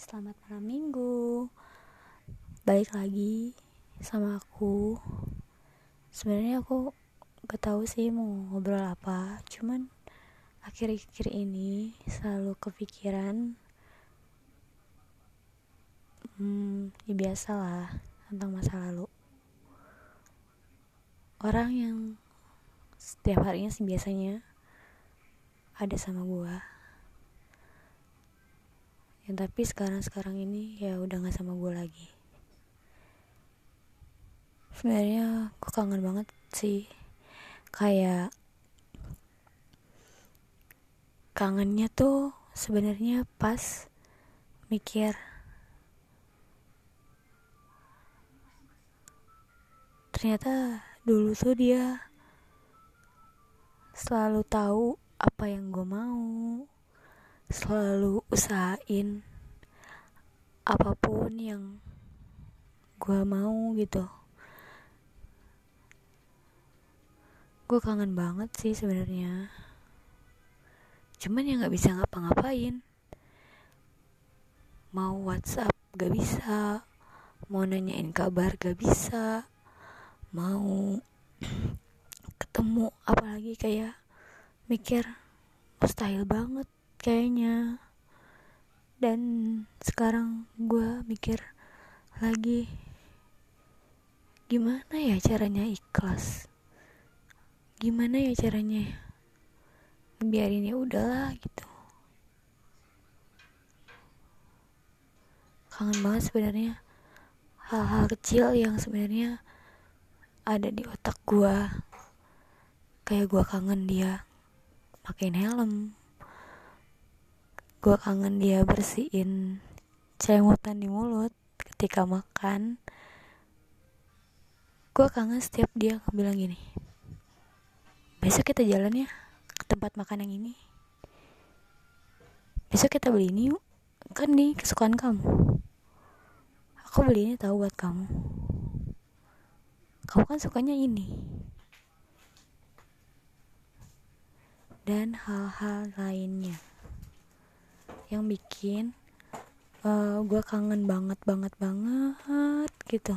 selamat malam minggu. Balik lagi sama aku. Sebenarnya aku gak tahu sih mau ngobrol apa Cuman akhir-akhir ini selalu kepikiran Hmm, ya biasa lah tentang masa lalu. Orang yang setiap harinya sih biasanya ada sama gua yang tapi sekarang sekarang ini ya udah nggak sama gue lagi. Sebenarnya gue kangen banget sih. Kayak kangennya tuh sebenarnya pas mikir ternyata dulu tuh dia selalu tahu apa yang gue mau selalu usahain apa pun yang gue mau gitu. Gue kangen banget sih sebenarnya. Cuman ya nggak bisa ngapa-ngapain. Mau WhatsApp gak bisa mau nanyain kabar gak bisa mau ketemu apalagi kayak mikir mustahil banget kayaknya. Dan sekarang gue mikir lagi gimana ya caranya ikhlas? Gimana ya caranya biarin ya udahlah gitu. Kangen banget sebenarnya hal-hal kecil yang sebenarnya ada di otak gue kayak gue kangen dia pakein helm gue kangen dia bersihin cengutan di mulut ketika makan. Gue kangen setiap dia bilang gini besok kita jalan ya ke tempat makan yang ini. Besok kita beli ini yuk kan nih kesukaan kamu. Aku beli ini tahu buat kamu. Kamu kan sukanya ini. Dan hal-hal lainnya yang bikin uh, eh, gue kangen banget banget banget gitu.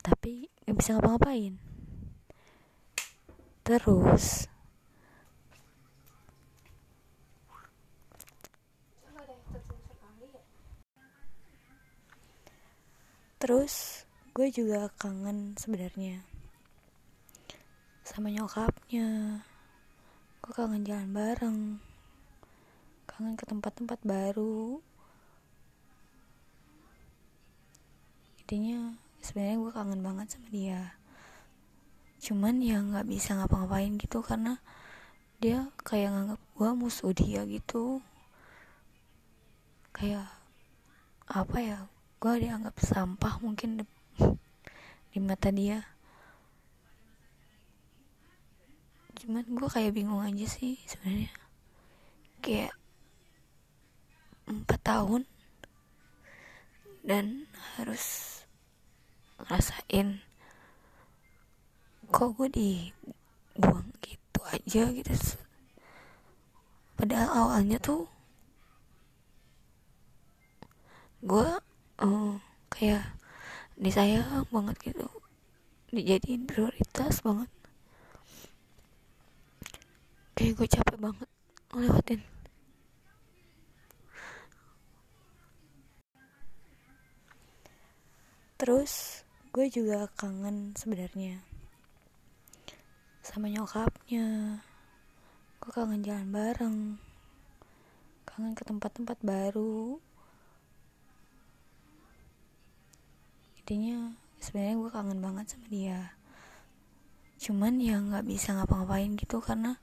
Tapi gak bisa ngapa-ngapain. Terus terus gue juga kangen sebenarnya sama nyokapnya. Gue kangen jalan bareng kangen ke tempat-tempat baru. Intinya sebenarnya gue kangen banget sama dia. Cuman ya nggak bisa ngapa-ngapain gitu karena dia kayak nganggap gue musuh dia gitu. Kayak apa ya gue dianggap sampah mungkin di, di mata dia. Cuman gue kayak bingung aja sih sebenarnya. Kayak empat tahun dan harus ngerasain kok gue dibuang gitu aja gitu. Padahal awalnya tuh gue uh, kayak disayang banget gitu. Dijadiin prioritas banget. Kayak gue capek banget ngelewatin terus gue juga kangen sebenarnya sama nyokapnya. Gue kangen jalan bareng kangen ke tempat-tempat baru. Intinya sebenarnya gue kangen banget sama dia. Cuman ya nggak bisa ngapa-ngapain gitu karena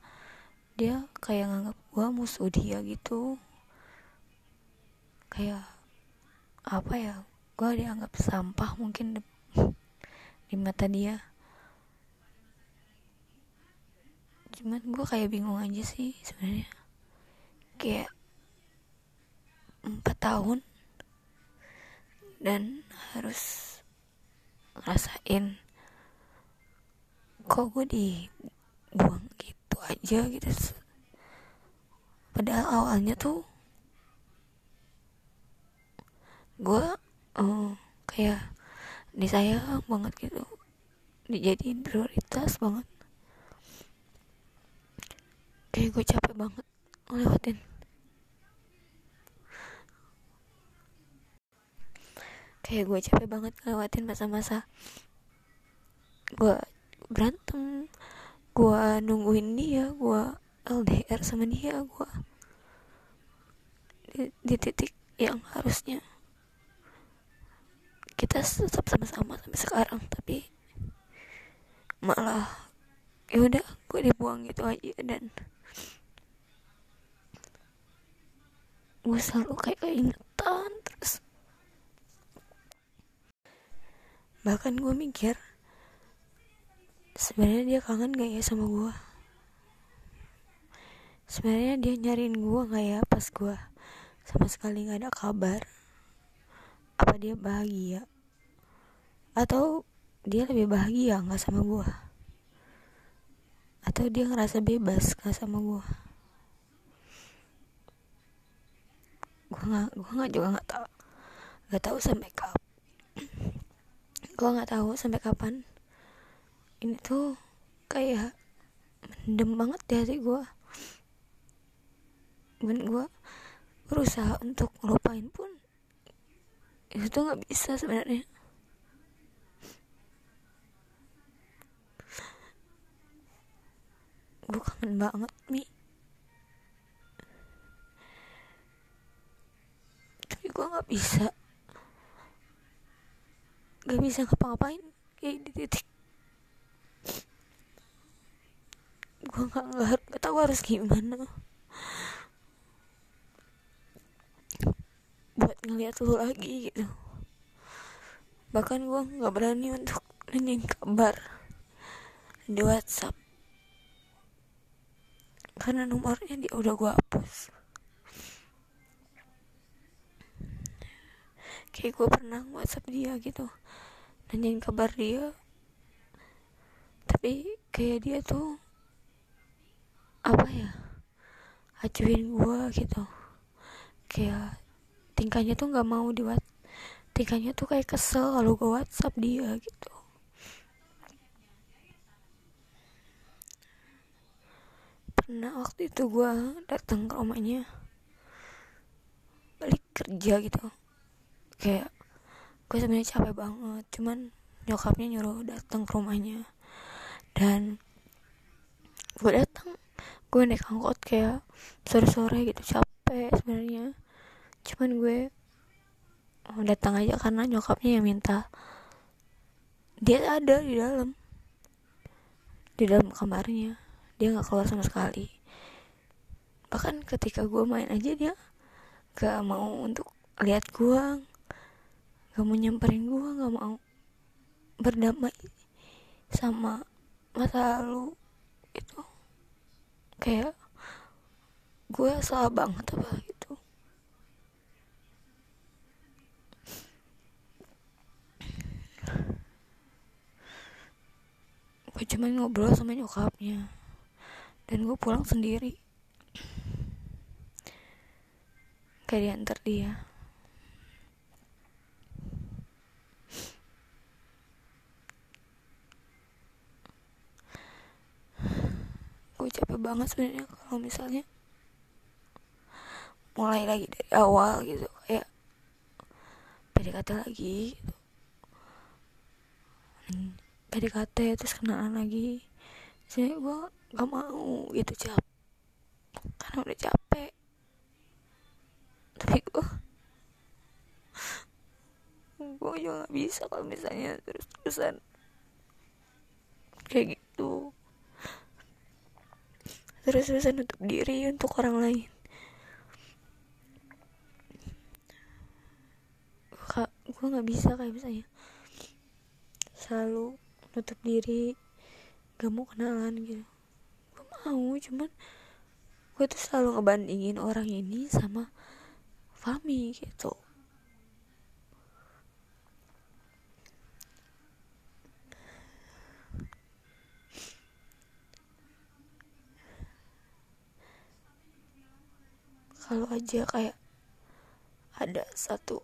dia kayak nganggap gue musuh dia gitu. Kayak apa ya gue dianggap sampah mungkin di, di mata dia. Cuman gue kayak bingung aja sih sebenarnya. Kayak empat tahun dan harus ngerasain kok gue dibuang gitu aja gitu. Padahal awalnya tuh gue uh, kayak disayang banget gitu. Dijadiin prioritas banget. Kayak gue capek banget ngelewatin. Kayak gue capek banget ngelewatin masa-masa gue berantem gue nungguin dia gue LDR sama dia gue di, di titik yang harusnya kita tetap sama-sama sampai sekarang tapi malah ya udah gue dibuang gitu aja dan gue selalu kayak keingetan terus. Bahkan gue mikir sebenarnya dia kangen gak ya sama gue sebenarnya dia nyariin gue gak ya pas gue sama sekali gak ada kabar apa dia bahagia? Atau dia lebih bahagia nggak sama gue atau dia ngerasa bebas nggak sama gue gue nggak gue nggak juga nggak tahu nggak tahu sampai kapan gue nggak tahu sampai kapan. Ini tuh kayak mendem banget di hati gue dan gue berusaha untuk ngelupain pun itu tuh nggak bisa sebenarnya. Gue kangen banget mi. Tapi gue nggak bisa. Nggak bisa ngapa-ngapain kayak di titik. Gue nggak nggak tahu harus gimana ngeliat lu lagi gitu. Bahkan gue nggak berani untuk nanyain kabar di WhatsApp. Karena nomornya dia udah gue hapus. Kayak gue pernah WhatsApp dia gitu nanyain kabar dia. Tapi kayak dia tuh apa ya acuin gue gitu. Kayak tingkahnya tuh nggak mau di tingkahnya tuh kayak kesel kalau gue WhatsApp dia gitu. Pernah waktu itu gue datang ke rumahnya balik kerja gitu. Kayak gue sebenarnya capek banget cuman nyokapnya nyuruh datang ke rumahnya. Dan gue datang gue naik angkot kayak sore-sore gitu capek sebenarnya cuman gue oh, datang aja karena nyokapnya yang minta. Dia ada di dalam. Di dalam kamarnya. Dia nggak keluar sama sekali. Bahkan ketika gue main aja dia gak mau untuk lihat gue. Gak mau nyamperin gue gak mau berdamai sama masa lalu itu. Kayak gue salah banget apa gitu gue cuma ngobrol sama nyokapnya. Dan gue pulang sendiri. Kayak diantar dia. Gue capek banget sebenarnya kalau misalnya mulai lagi dari awal gitu kayak PDKT lagi gitu PDKT terus kenalan lagi. Jadi gue gak mau gitu cap karena udah capek. Tapi gue gue juga gak bisa kalau misalnya terus terusan kayak gitu. Terus terusan nutup diri untuk orang lain. Gue gak bisa kayak misalnya selalu nutup diri gak mau kenalan gitu. Gue mau cuman gue tuh selalu ngebandingin orang ini sama Fami gitu. Kalau aja kayak ada satu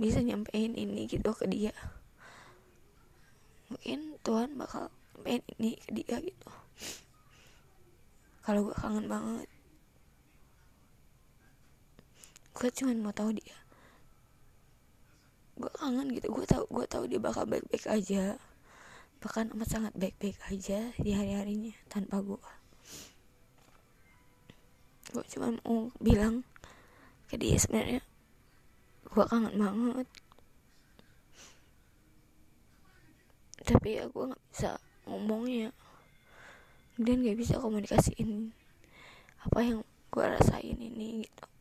bisa nyampein ini gitu ke dia mungkin Tuhan bakal nyampein ini ke dia gitu. Kalau gue kangen banget. Gue cuman mau tahu dia. Gue kangen gitu. Gue tahu gue tahu dia bakal baik baik aja. Bahkan amat sangat baik baik aja di hari harinya tanpa gue gue cuma mau bilang ke dia sebenarnya gue kangen banget tapi ya gue nggak bisa ngomongnya. Dan gak bisa komunikasiin apa yang gue rasain ini gitu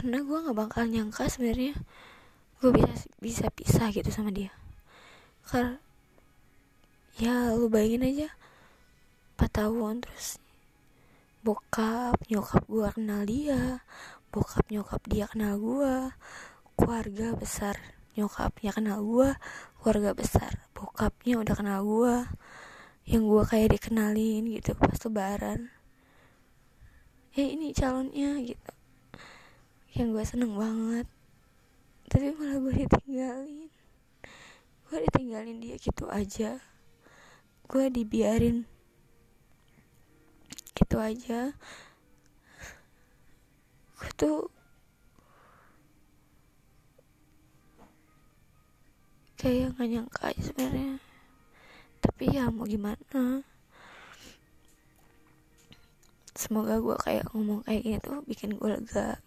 karena gue nggak bakal nyangka sebenarnya gue bisa bisa pisah gitu sama dia. Karena ya lu bayangin aja 4 tahun terus bokap nyokap gue kenal dia bokap nyokap dia kenal gue keluarga besar nyokapnya kenal gue keluarga besar bokapnya udah kenal gue yang gue kayak dikenalin gitu pas lebaran. Ya ini calonnya gitu yang gue seneng banget. Tapi malah gue ditinggalin. Gue ditinggalin dia gitu aja. Gue dibiarin gitu aja. Gue tuh kayak gak nyangka sebenarnya. Tapi ya mau gimana? Semoga gue kayak ngomong kayak gini tuh bikin gue lega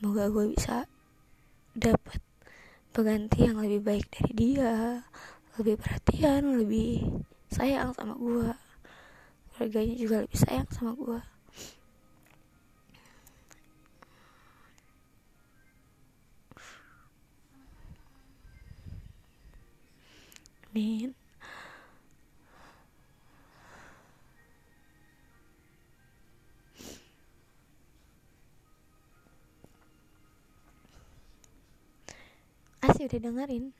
semoga gue bisa dapat pengganti yang lebih baik dari dia lebih perhatian lebih sayang sama gue keluarganya juga lebih sayang sama gue amin Asih udah dengerin